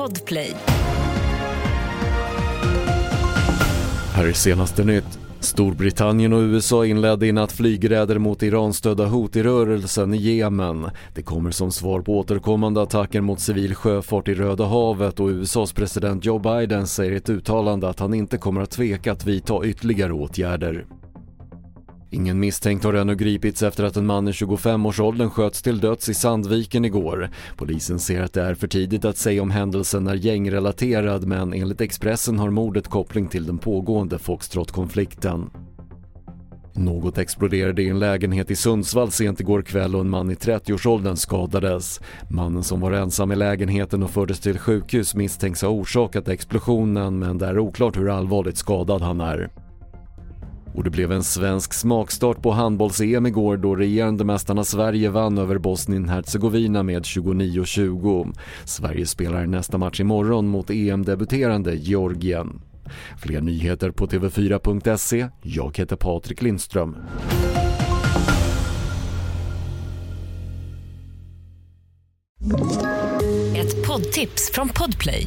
Podplay. Här är senaste nytt. Storbritannien och USA inledde i natt flygräder mot Iranstödda Houthi-rörelsen i Jemen. Det kommer som svar på återkommande attacker mot civil sjöfart i Röda havet och USAs president Joe Biden säger i ett uttalande att han inte kommer att tveka att vidta ytterligare åtgärder. Ingen misstänkt har ännu gripits efter att en man i 25-årsåldern sköts till döds i Sandviken igår. Polisen ser att det är för tidigt att säga om händelsen är gängrelaterad men enligt Expressen har mordet koppling till den pågående Foxtrot-konflikten. Något exploderade i en lägenhet i Sundsvall sent igår kväll och en man i 30-årsåldern skadades. Mannen som var ensam i lägenheten och fördes till sjukhus misstänks ha orsakat explosionen men det är oklart hur allvarligt skadad han är. Och det blev en svensk smakstart på handbolls-EM igår då regerande mästarna Sverige vann över Bosnien-Hercegovina med 29-20. Sverige spelar nästa match imorgon mot EM-debuterande Georgien. Fler nyheter på TV4.se. Jag heter Patrik Lindström. Ett poddtips från Podplay.